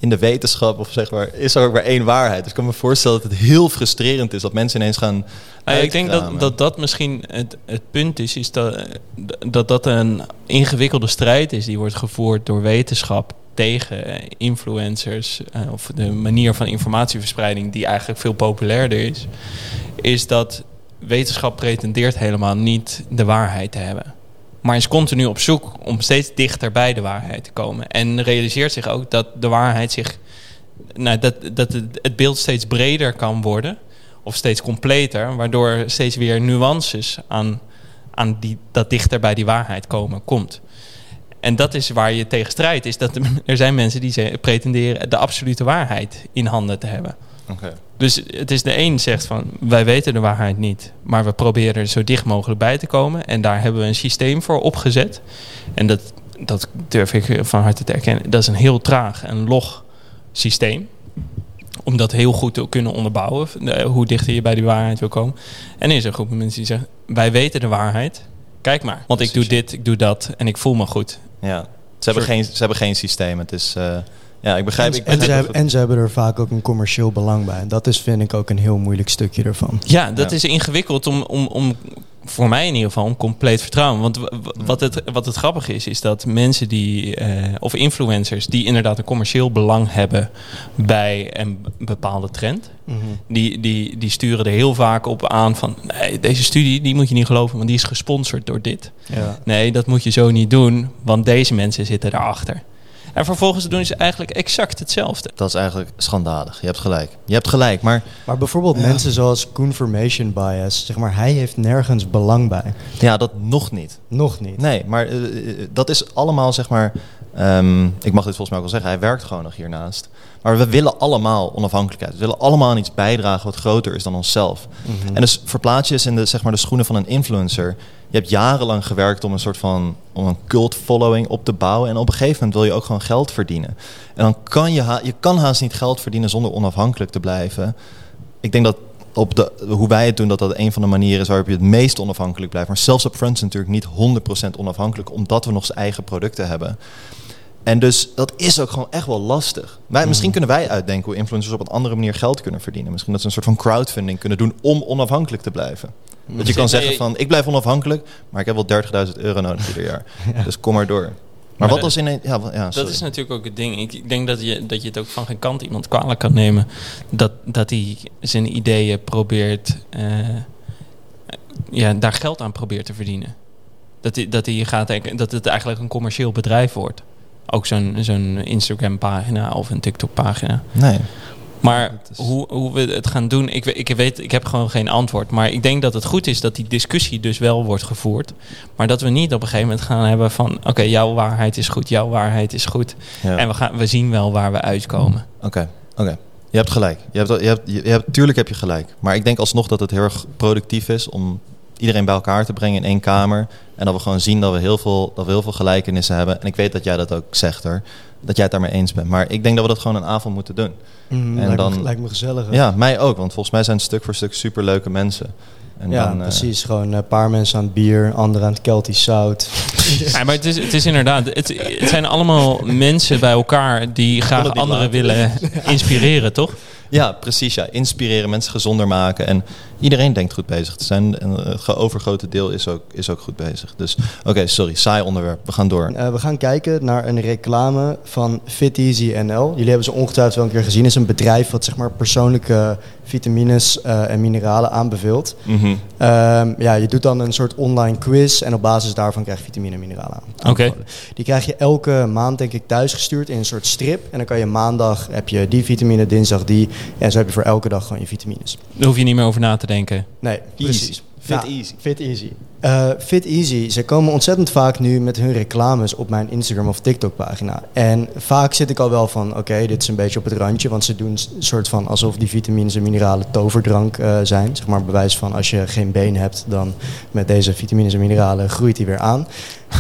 in de wetenschap of zeg maar, is er ook maar één waarheid. Dus ik kan me voorstellen dat het heel frustrerend is dat mensen ineens gaan.
Ik denk dat, dat dat misschien het, het punt is, is dat, dat dat een ingewikkelde strijd is die wordt gevoerd door wetenschap tegen influencers uh, of de manier van informatieverspreiding die eigenlijk veel populairder is, is dat wetenschap pretendeert helemaal niet de waarheid te hebben maar is continu op zoek om steeds dichter bij de waarheid te komen. En realiseert zich ook dat de waarheid zich. Nou, dat, dat het, beeld steeds breder kan worden. Of steeds completer. Waardoor steeds weer nuances aan, aan die, dat dichter bij die waarheid komen komt. En dat is waar je tegen strijdt. Is dat er zijn mensen die pretenderen de absolute waarheid in handen te hebben. Dus het is de een zegt van wij weten de waarheid niet, maar we proberen er zo dicht mogelijk bij te komen. En daar hebben we een systeem voor opgezet. En dat, dat durf ik van harte te erkennen. Dat is een heel traag en log systeem. Om dat heel goed te kunnen onderbouwen, eh, hoe dichter je bij die waarheid wil komen. En er is een groep mensen die zeggen: Wij weten de waarheid, kijk maar. Want ik doe dit, ik doe dat en ik voel me goed.
Ja, ze hebben, geen, ze hebben geen systeem. Het is. Uh ja, ik begrijp.
En,
ik en,
ze hebben, en, ze hebben, er vaak ook een commercieel belang bij. En dat is, vind ik, ook een heel moeilijk stukje ervan.
Ja, dat is ingewikkeld om, om, om, voor mij in ieder geval, om compleet vertrouwen. Want wat het, wat het grappige is, is dat mensen die, uh, of influencers, die inderdaad een commercieel belang hebben bij een bepaalde trend, mhm. die, die, die sturen er heel vaak op aan van, nee, deze studie, die moet je niet geloven, want die is gesponsord door dit. Ja. Nee, dat moet je zo niet doen, want deze mensen zitten daarachter. En vervolgens doen ze eigenlijk exact hetzelfde.
Dat is eigenlijk schandalig. Je hebt gelijk. Je hebt gelijk, maar...
Maar bijvoorbeeld mensen zoals confirmation bias, zeg maar, hij heeft nergens belang bij.
Ja, dat nog niet.
Nog niet.
Nee, maar uh, dat is allemaal, zeg maar... Um, ik mag dit volgens mij ook wel zeggen, hij werkt gewoon nog hiernaast. Maar we willen allemaal onafhankelijkheid. We willen allemaal aan iets bijdragen wat groter is dan onszelf. Mhm. En dus verplaats je eens in de, zeg maar, de schoenen van een influencer. Je hebt jarenlang gewerkt om een soort van om een cult following op te bouwen. En op een gegeven moment wil je ook gewoon geld verdienen. En dan kan je, je kan haast niet geld verdienen zonder onafhankelijk te blijven. Ik denk dat op de, hoe wij het doen, dat dat een van de manieren is waarop je het meest onafhankelijk blijft. Maar zelfs op Friends natuurlijk niet 100% onafhankelijk, omdat we nog zijn eigen producten hebben. En dus dat is ook gewoon echt wel lastig. Wij, Misschien kunnen wij uitdenken hoe influencers op een andere manier geld kunnen verdienen. Misschien dat ze een soort van crowdfunding kunnen doen om onafhankelijk te blijven. Dat je kan zeggen van, ik blijf onafhankelijk, maar ik heb wel 30.000 euro nodig ieder jaar. Dus kom maar door. Maar, wat als in een. Ja, ja,
dat is natuurlijk ook het ding. Ik, denk dat je, dat je het ook van geen kant iemand kwalijk kan nemen. Dat, dat hij zijn ideeën probeert. Uh, ja, daar geld aan probeert te verdienen. Dat, dat, die gaat, denken- dat het eigenlijk een commercieel bedrijf wordt. Ook zo'n zo'n Instagram-pagina of een TikTok-pagina.
Nee.
Maar
is-
hoe, hoe we het gaan doen, ik, ik weet, ik heb gewoon geen antwoord. Maar ik denk dat het goed is dat die discussie dus wel wordt gevoerd. Maar dat we niet op een gegeven moment gaan hebben van... oké, jouw waarheid is goed, jouw waarheid is goed.
Ja.
En we, gaan, we zien wel waar we uitkomen.
Oké, oké. Je hebt gelijk. Je hebt, je hebt, je hebt, tuurlijk heb je gelijk. Maar ik denk alsnog dat het heel erg productief is om iedereen bij elkaar te brengen in één kamer. En dat we gewoon zien dat we heel veel, dat we heel veel gelijkenissen hebben. En ik weet dat jij dat ook zegt er. Dat jij het daarmee eens bent. Maar ik denk dat we dat gewoon een avond moeten doen.
Mm,
En
lijkt,
dan-
me, lijkt me gezellig. hè?
Ja, mij ook. Want volgens mij zijn het stuk voor stuk superleuke mensen. En
ja,
dan, eh,
precies. Gewoon een paar mensen aan het bier, anderen aan het Keltisch zout.
Ja, maar het is, het is inderdaad... Het, het zijn allemaal mensen bij elkaar... die graag anderen
laten.
willen inspireren, toch?
Ja, precies. Ja. Inspireren, mensen gezonder maken. En iedereen denkt goed bezig te zijn. En het ge- overgrote deel is ook, is ook goed bezig. Dus oké, sorry. Saai onderwerp. We gaan door.
Eh, we gaan kijken naar een reclame van Fit Easy NL. Jullie hebben ze ongetwijfeld wel een keer gezien. Het is een bedrijf wat zeg maar persoonlijke vitamines eh, en mineralen aanbeveelt.
Mhm.
Ehm, ja, je doet dan een soort online quiz en op basis daarvan krijg je vitamine en mineralen aan.
Oké.
Die krijg je elke maand denk ik thuis gestuurd in een soort strip. En dan kan je maandag heb je die vitamine, dinsdag die. En zo heb je voor elke dag gewoon je vitamines.
Daar hoef je niet meer over na te denken.
Nee, precies.
Easy. Fit
Ja,
easy.
Fit Easy. Eh, Fit Easy, ze komen ontzettend vaak nu met hun reclames op mijn Instagram of TikTok pagina. En vaak zit ik al wel van, oké, dit is een beetje op het randje. Want ze doen een soort van alsof die vitamines en mineralen toverdrank eh, zijn. Zeg maar bewijs van als je geen been hebt, dan met deze vitamines en mineralen groeit die weer aan.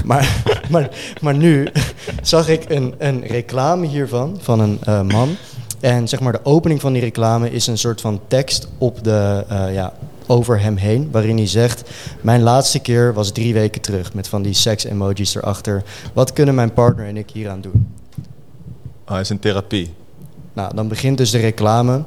Maar, maar, maar nu zag ik een, een reclame hiervan, van een eh, man. En zeg maar de opening van die reclame is een soort van tekst op de, eh, ja, over hem heen. Waarin hij zegt, mijn laatste keer was drie weken terug. Met van die seks-emojis erachter. Wat kunnen mijn partner en ik hieraan doen?
Hij is in therapie.
Nou, dan begint dus de reclame.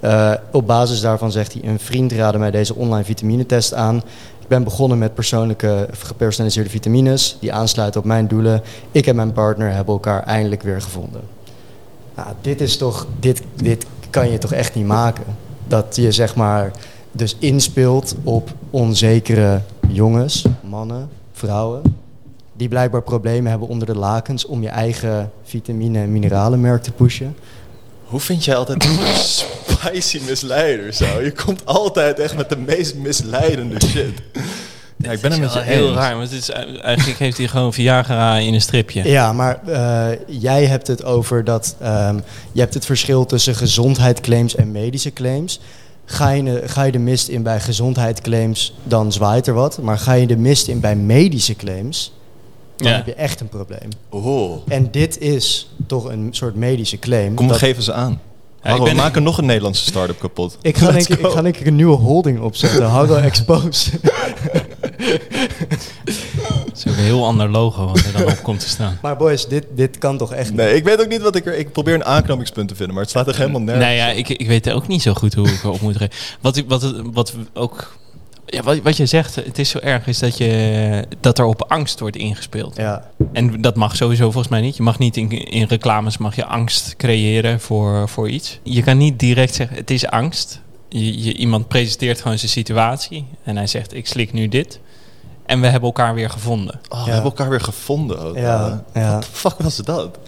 Eh, op basis daarvan zegt hij, een vriend raadde mij deze online vitaminetest aan. Ik ben begonnen met persoonlijke gepersonaliseerde vitamines die aansluiten op mijn doelen. Ik en mijn partner hebben elkaar eindelijk weer gevonden. Nou, dit is toch, dit, dit kan je toch echt niet maken. Dat je zeg maar dus inspeelt op onzekere jongens, mannen, vrouwen. Die blijkbaar problemen hebben onder de lakens om je eigen vitamine- en mineralenmerk te pushen.
Hoe vind jij altijd spicy misleider zo? Je komt altijd echt met de meest misleidende shit. Ja, ik ben het met je
heel
eens.
raar. Maar het is, eigenlijk heeft hij gewoon Viagra in een stripje.
Ja, maar eh, jij hebt het over dat ehm, je hebt het verschil tussen gezondheidsclaims en medische claims. Ga je, de- ga je de mist in bij gezondheidsclaims, dan zwaait er wat. Maar ga je de mist in bij medische claims, dan
Ja.
heb je echt een probleem.
Oh.
En dit is toch een soort medische claim.
Kom, we
dat-
geven ze aan.
Ja,
Harro,
ik ben-
we maken nog een Nederlandse start-up kapot.
ik, ga denk, ik, ik ga denk ik een nieuwe holding opzetten. Harro Expose.
Het is ook een heel ander logo wat er dan op komt te staan.
maar boys, dit, dit kan toch echt niet?
Nee, ik weet ook niet wat ik er... Ik probeer een aanknopingspunt te vinden, maar het slaat er helemaal nergens.
Nee, ja, ik, ik weet ook niet zo goed hoe ik erop moet reageren. Wat, ik- wat, het- wat ook... Ja, wat, wat je zegt, het is zo erg, is dat, je, dat er op angst wordt ingespeeld.
Ja,
En dat mag sowieso volgens mij niet. Je mag niet in, in reclames mag je angst creëren voor, voor iets. Je kan niet direct zeggen, het is angst. Je, je, iemand presenteert gewoon zijn situatie. En hij zegt, ik slik nu dit. En we hebben elkaar weer gevonden.
Oh, we
Ja.
hebben elkaar weer gevonden ook.
Ja, ja.
Wat de fuck was dat?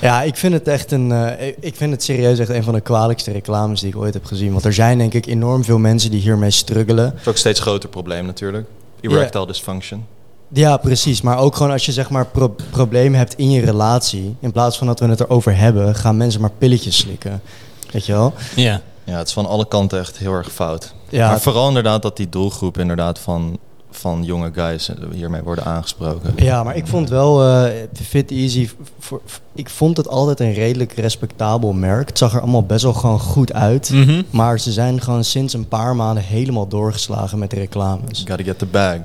Ja, ik vind het echt een. eh, ik- vind het serieus echt een van de kwalijkste reclames die ik ooit heb gezien. Want er zijn denk ik enorm veel mensen die hiermee struggelen.
Dat is ook een steeds groter probleem natuurlijk. Erectile dysfunction.
Ja, precies. Maar ook gewoon als je zeg maar pro- problemen hebt in je relatie. In plaats van dat we het erover hebben, gaan mensen maar pilletjes slikken. Weet je wel?
Ja.
Ja, het is van alle kanten echt heel erg fout.
Ja,
maar vooral inderdaad dat die doelgroep inderdaad van, van jonge guys hiermee worden aangesproken.
Ja, maar ik vond wel eh, Fit Easy. Voor, voor- ik vond het altijd een redelijk respectabel merk. Het zag er allemaal best wel gewoon goed uit.
Mhm.
Maar ze zijn gewoon sinds een paar maanden helemaal doorgeslagen met de reclames.
Gotta get the bag.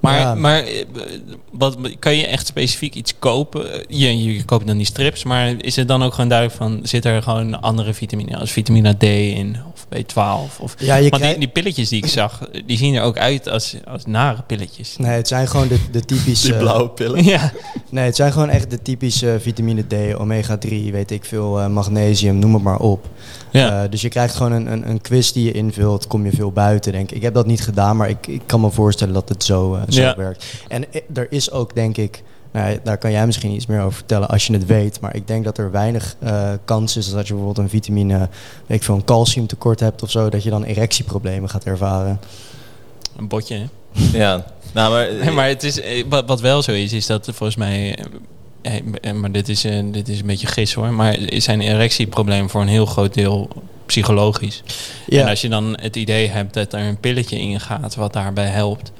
Maar,
Ja.
maar eh, wat, kan je echt specifiek iets kopen? Je, je koopt dan die strips, maar is het dan ook gewoon duidelijk van... zit er gewoon andere vitamine, als vitamine D in? Of B12. Of,
Ja, je
want die, pilletjes die ik zag, die zien er ook uit als, als nare pilletjes.
Nee, het zijn gewoon de, de typische...
Die blauwe pillen.
Ja,
Nee, het zijn gewoon echt de typische vitamine D, omega-3, weet ik veel, eh, magnesium, noem het maar op.
ja.
Eh, dus je krijgt gewoon een, een, een quiz die je invult, kom je veel buiten, denk ik. Ik heb dat niet gedaan, maar ik, ik kan me voorstellen dat het zo, eh, zo
Ja.
werkt. En er is ook, denk ik, nou, ja, daar kan jij misschien iets meer over vertellen als je het weet. Maar ik denk dat er weinig eh, kans is dat je bijvoorbeeld een vitamine, weet ik veel, een calciumtekort hebt of zo, dat je dan erectieproblemen gaat ervaren.
een botje. hè?
Ja, nou, maar,
Nee, maar het is, eh, wat, wat wel zo is, is dat volgens mij... eh, Maar dit is, dit is een beetje gis hoor. Maar zijn erectieproblemen voor een heel groot deel psychologisch.
Ja.
En als je dan het idee hebt dat er een pilletje in gaat wat daarbij helpt.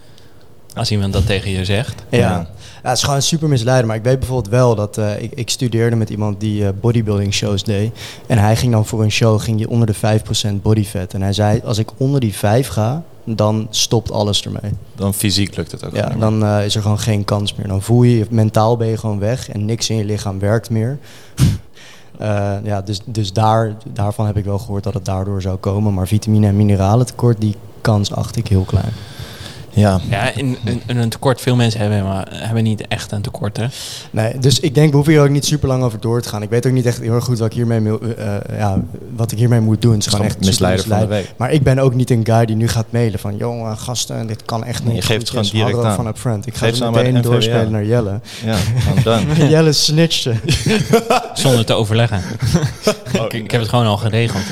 Als iemand dat tegen je zegt.
Ja.
Ja.
Ja, het is gewoon super misleidend. Maar ik weet bijvoorbeeld wel dat eh, ik, ik studeerde met iemand die eh, bodybuilding shows deed. En hij ging dan voor een show ging je onder de 5% body fat. En hij zei, als ik onder die 5 ga, dan stopt alles ermee.
dan fysiek lukt het ook
Ja, dan eh, is er gewoon geen kans meer. Dan voel je, je mentaal ben je gewoon weg en niks in je lichaam werkt meer. Eh, ja, dus dus daar, daarvan heb ik wel gehoord dat het daardoor zou komen. Maar vitamine en mineralen tekort, die kans acht ik heel klein.
Ja,
Ja, in, in, in een tekort. Veel mensen hebben, maar hebben niet echt een tekort. Hè?
Nee, dus ik denk, we hoeven hier ook niet super lang over door te gaan. Ik weet ook niet echt heel erg goed wat ik hiermee, eh, eh, ja, wat ik hiermee moet doen. Het is gewoon echt
misleider van de week.
Maar ik ben ook niet een guy die nu gaat mailen van... jongen, gasten, dit kan echt niet.
Nee, je geeft het gewoon direct aan.
van upfront. Ik ga
Geef
het meteen doorspelen naar Jelle.
Ja, gewoon done.
Jelle snitchte.
Zonder te overleggen.
Oh,
ik, ik heb het gewoon al geregeld.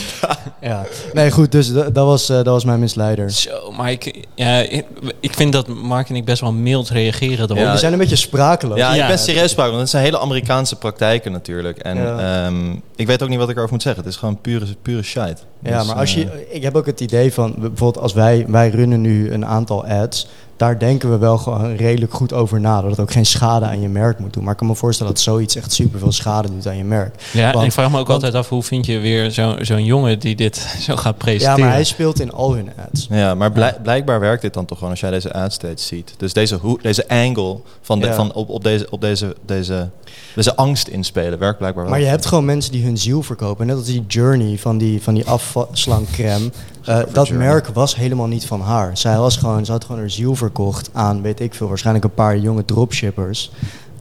ja. Nee, goed, dus dat, dat was, eh, dat was mijn misleider.
Zo, maar ik, ja, ik, ik vind dat Mark en ik best wel mild reageren erop.
Ja,
We zijn een beetje sprakeloos.
Ja,
Ja.
ik ben serieus sprak, want het zijn hele Amerikaanse praktijken natuurlijk. En
Ja.
ehm, ik weet ook niet wat ik erover moet zeggen. Het is gewoon pure, pure shite.
Ja,
Dus,
maar als
eh,
je, ik heb ook het idee van, bijvoorbeeld als wij, wij runnen nu een aantal ads, daar denken we wel gewoon redelijk goed over na. Dat het ook geen schade aan je merk moet doen. Maar ik kan me voorstellen dat zoiets echt super veel schade doet aan je merk.
Ja, en ik vraag me ook
want-
altijd af, hoe vind je weer zo- zo'n jongen die dit zo gaat
Ja,
presenteren?
maar hij speelt in al hun ads.
Ja, maar blijk- blijkbaar werkt dit dan toch gewoon als jij deze ad steeds ziet. Dus deze, hoe, deze angle van, de,
Ja.
van op, op, deze, op deze, deze, deze angst inspelen werkt blijkbaar wel.
Maar je hebt gewoon mensen die hun ziel verkopen. Net als die Journey van die, van die afslankcreme. Eh, dat merk was helemaal niet van haar. Zij was gewoon, ze had gewoon haar ziel verkocht aan, weet ik veel, waarschijnlijk een paar jonge dropshippers.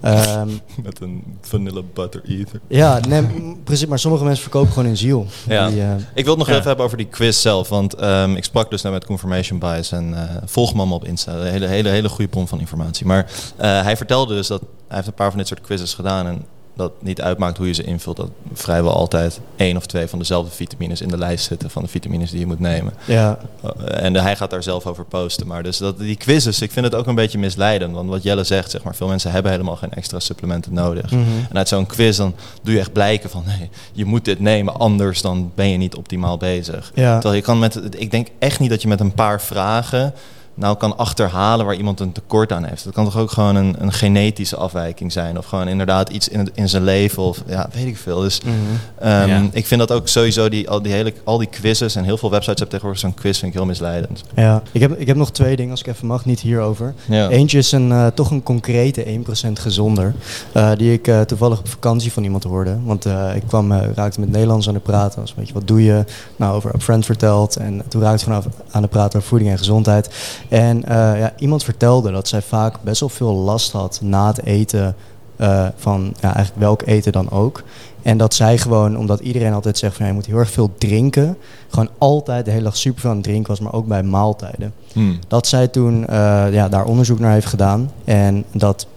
Ehm,
Met een vanilla butter eater.
ja, nee, precies. Maar sommige mensen verkopen gewoon hun ziel.
Ja.
Die, eh,
Ik wil het nog
Ja.
even hebben over die quiz zelf. Want ehm, ik sprak dus net met Confirmation Bias en eh, volg me allemaal op Insta. Een hele, hele, hele goede bron van informatie. Maar eh, hij vertelde dus dat hij heeft een paar van dit soort quizzes gedaan. En dat niet uitmaakt hoe je ze invult. Dat vrijwel altijd één of twee van dezelfde vitamines in de lijst zitten van de vitamines die je moet nemen.
ja,
Uh, en hij gaat daar zelf over posten. Maar dus dat, die quizzes, ik vind het ook een beetje misleidend. Want wat Jelle zegt, zeg maar, veel mensen hebben helemaal geen extra supplementen nodig.
Mhm.
En uit zo'n quiz dan doe je echt blijken van, nee, je moet dit nemen, anders dan ben je niet optimaal bezig.
ja.
Terwijl je kan met, ik denk echt niet dat je met een paar vragen nou kan achterhalen waar iemand een tekort aan heeft. Dat kan toch ook gewoon een, een genetische afwijking zijn. Of gewoon inderdaad iets in, het, in zijn leven. Of ja, weet ik veel. Dus
Mhm.
Ehm,
Ja.
Ik vind dat ook sowieso die, al, die hele, al die quizzes en heel veel websites hebben tegenwoordig zo'n quiz, vind ik heel misleidend.
Ja, ik heb, ik heb nog twee dingen, als ik even mag, niet hierover.
Ja.
Eentje is een, eh, toch een concrete 1% gezonder. eh, die ik eh, toevallig op vakantie van iemand hoorde. Want ik kwam, raakte met Nederlands aan de praten. Was, weet je, wat doe je? Nou, over Upfront verteld. En toen raakte ik vanaf aan de praten over voeding en gezondheid. En eh, ja, iemand vertelde dat zij vaak best wel veel last had na het eten. eh, van ja, eigenlijk welk eten dan ook. En dat zij gewoon, omdat iedereen altijd zegt van ja, je moet heel erg veel drinken. Gewoon altijd de hele dag super veel aan het drinken was, maar ook bij maaltijden.
Hmm.
Dat zij toen eh, ja, daar onderzoek naar heeft gedaan. En dat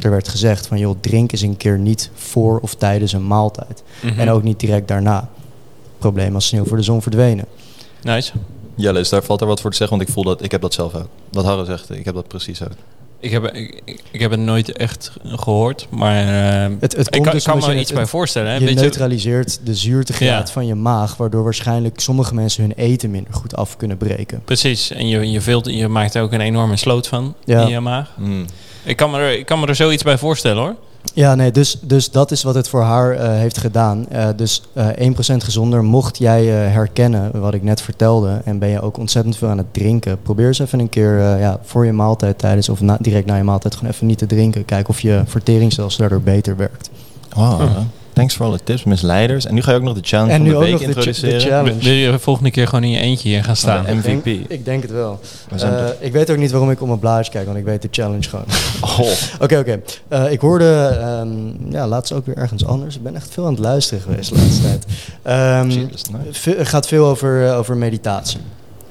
er werd gezegd van joh, drink eens een keer niet voor of tijdens een maaltijd.
Mhm.
En ook niet direct daarna. Probleem als sneeuw voor de zon verdwenen.
Nice.
Jelle, is daar valt er wat voor te zeggen? Want ik voel dat, ik heb dat zelf ook. Wat Harre zegt, ik heb dat precies ook.
Ik heb, ik, ik- heb het nooit echt gehoord, maar eh,
Het, het
ik
komt
kan,
dus
ik kan
omdat
me
je
iets
het-
bij voorstellen. Hè?
Je
Weet je,
neutraliseert de zuurtegraad
Ja.
van je maag, waardoor waarschijnlijk sommige mensen hun eten minder goed af kunnen breken.
precies, en je, je, vult, je maakt er ook een enorme sloot van
Ja.
in je maag.
Hmm.
Ik kan, me er, ik kan me er zoiets bij voorstellen hoor.
Ja, nee, dus, dus dat is wat het voor haar eh, heeft gedaan. Eh, dus eh 1% gezonder, mocht jij eh, herkennen wat ik net vertelde... en ben je ook ontzettend veel aan het drinken... probeer eens even een keer eh, ja, voor je maaltijd tijdens... of na, direct na je maaltijd gewoon even niet te drinken. Kijk of je verteringsstelsel daardoor beter werkt.
Wow. Thanks for all the tips, misleiders. En nu ga je ook nog de challenge
En
van
nu
de
ook
week
nog de, ch- de
introduceren.
challenge.
Wil je de volgende keer gewoon in je eentje hier gaan staan?
Oh, MVP.
Ik denk, ik denk het wel. Eh, ik weet ook niet waarom ik op mijn blaadje kijk, want ik weet de challenge gewoon.
Oh,
Oké, oké. Eh, ik hoorde ehm, ja, laatst ook weer ergens anders. Ik ben echt veel aan het luisteren geweest de laatste tijd. Ehm,
nice.
Het gaat veel over, eh, over meditatie.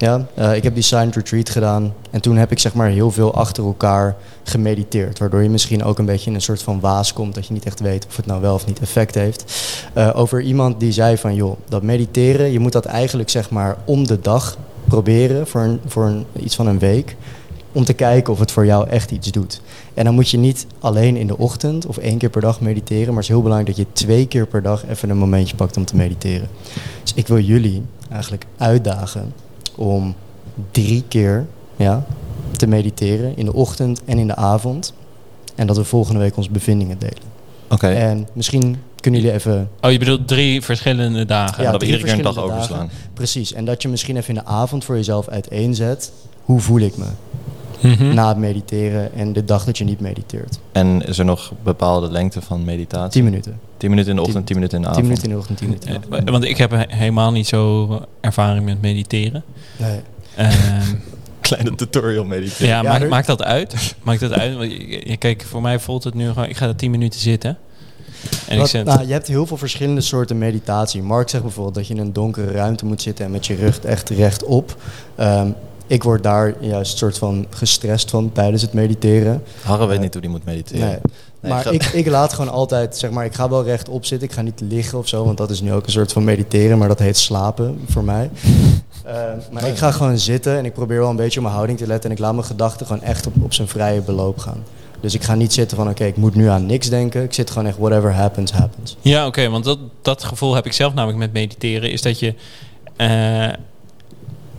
Ja? Eh, ik heb die silent retreat gedaan en toen heb ik zeg maar heel veel achter elkaar gemediteerd. Waardoor je misschien ook een beetje in een soort van waas komt dat je niet echt weet of het nou wel of niet effect heeft. Eh, over iemand die zei van joh, dat mediteren, je moet dat eigenlijk zeg maar om de dag proberen voor, voor een, iets van een week. Om te kijken of het voor jou echt iets doet. En dan moet je niet alleen in de ochtend of één keer per dag mediteren. Maar het is heel belangrijk dat je twee keer per dag even een momentje pakt om te mediteren. Dus ik wil jullie eigenlijk uitdagen om drie keer ja, te mediteren. In de ochtend en in de avond. En dat we volgende week onze bevindingen delen.
Oké,
En misschien kunnen jullie even...
Oh, je bedoelt drie verschillende dagen?
Ja,
dat we iedere keer een dag
dagen.
overslaan.
Precies. En dat je misschien even in de avond voor jezelf uiteenzet. Hoe voel ik me
Mhm.
na het mediteren en de dag dat je niet mediteert?
En is er nog bepaalde lengte van meditatie?
10 minuten.
10 minuten in de ochtend, 10 minuten in de
10
avond.
minuten in de ochtend, 10 minuten in de avond.
Eh, Want ik heb he- helemaal niet zo ervaring met mediteren.
Nee.
Ehm,
Kleine tutorial mediteren.
ja,
Ja,
maakt, maakt dat uit? Maakt dat uit? Want Kijk, voor mij voelt het nu gewoon... Ik ga er 10 minuten zitten. En ik
Wat-
zet...
nou, je hebt heel veel verschillende soorten meditatie. Mark zegt bijvoorbeeld dat je in een donkere ruimte moet zitten en met je rug echt rechtop. Ehm ik word daar juist soort van gestrest van tijdens het mediteren.
Harre weet
Eh,
niet hoe die moet mediteren.
Nee.
Nee,
maar ik, ik laat gewoon altijd, zeg maar, ik ga wel rechtop zitten. Ik ga niet liggen of zo, want dat is nu ook een soort van mediteren, maar dat heet slapen voor mij. Eh, maar ik ga gewoon zitten en ik probeer wel een beetje op mijn houding te letten. En ik laat mijn gedachten gewoon echt op, op zijn vrije beloop gaan. Dus ik ga niet zitten van, oké, ik moet nu aan niks denken. Ik zit gewoon echt, whatever happens, happens.
Ja, oké, want dat, dat gevoel heb ik zelf namelijk met mediteren. Is dat je, eh,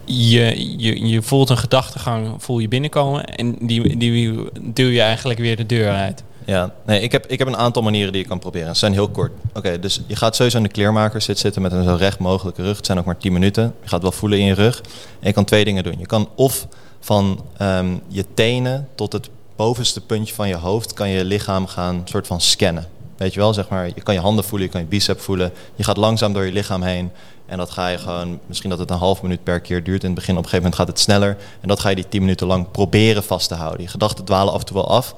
je, je, je voelt een gedachtegang, voel je binnenkomen. En die, die duw je eigenlijk weer de deur uit.
Ja, nee, ik heb, ik heb een aantal manieren die je kan proberen. Ze zijn heel kort. Oké, dus je gaat sowieso in de kleermaker zit zitten met een zo recht mogelijke rug. Het zijn ook maar 10 minuten. Je gaat wel voelen in je rug. En je kan twee dingen doen. Je kan of van ehm, je tenen tot het bovenste puntje van je hoofd... kan je lichaam gaan soort van scannen. Weet je wel, zeg maar, je kan je handen voelen, je kan je bicep voelen. Je gaat langzaam door je lichaam heen. En dat ga je gewoon, misschien dat het een half minuut per keer duurt. In het begin op een gegeven moment gaat het sneller. En dat ga je die 10 minuten lang proberen vast te houden. Je gedachten dwalen af en toe wel af.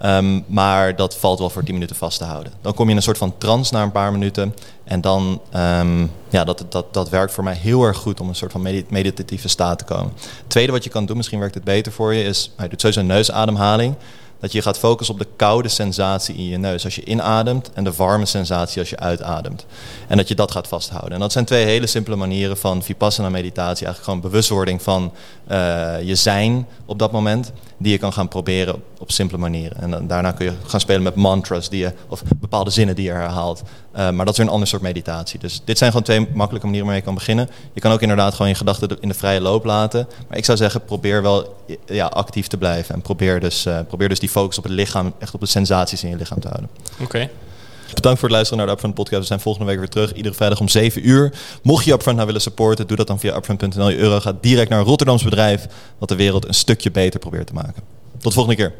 Ehm, maar dat valt wel voor 10 minuten vast te houden. Dan kom je in een soort van trance na een paar minuten. En dan, ehm, ja, dat, dat, dat werkt voor mij heel erg goed om een soort van medi- meditatieve staat te komen. Het tweede wat je kan doen, misschien werkt het beter voor je, is, hij doet sowieso een neusademhaling. Dat je gaat focussen op de koude sensatie in je neus als je inademt en de warme sensatie als je uitademt. En dat je dat gaat vasthouden. En dat zijn twee hele simpele manieren van vipassana meditatie. Eigenlijk gewoon bewustwording van eh, je zijn op dat moment. Die je kan gaan proberen op, simpele manieren. En dan, daarna kun je gaan spelen met mantras die je, of bepaalde zinnen die je herhaalt. Eh, maar dat is weer een ander soort meditatie. Dus dit zijn gewoon twee makkelijke manieren waarmee je kan beginnen. Je kan ook inderdaad gewoon je gedachten in de vrije loop laten. Maar ik zou zeggen, probeer wel ja, actief te blijven. En probeer dus, eh, probeer dus die focus op het lichaam, echt op de sensaties in je lichaam te houden.
Oké.
Bedankt voor het luisteren naar de Upfront podcast. We zijn volgende week weer terug. Iedere vrijdag om 7 uur. Mocht je Upfront nou willen supporten, doe dat dan via upfront.nl. Je euro gaat direct naar een Rotterdams bedrijf... wat de wereld een stukje beter probeert te maken. Tot de volgende keer.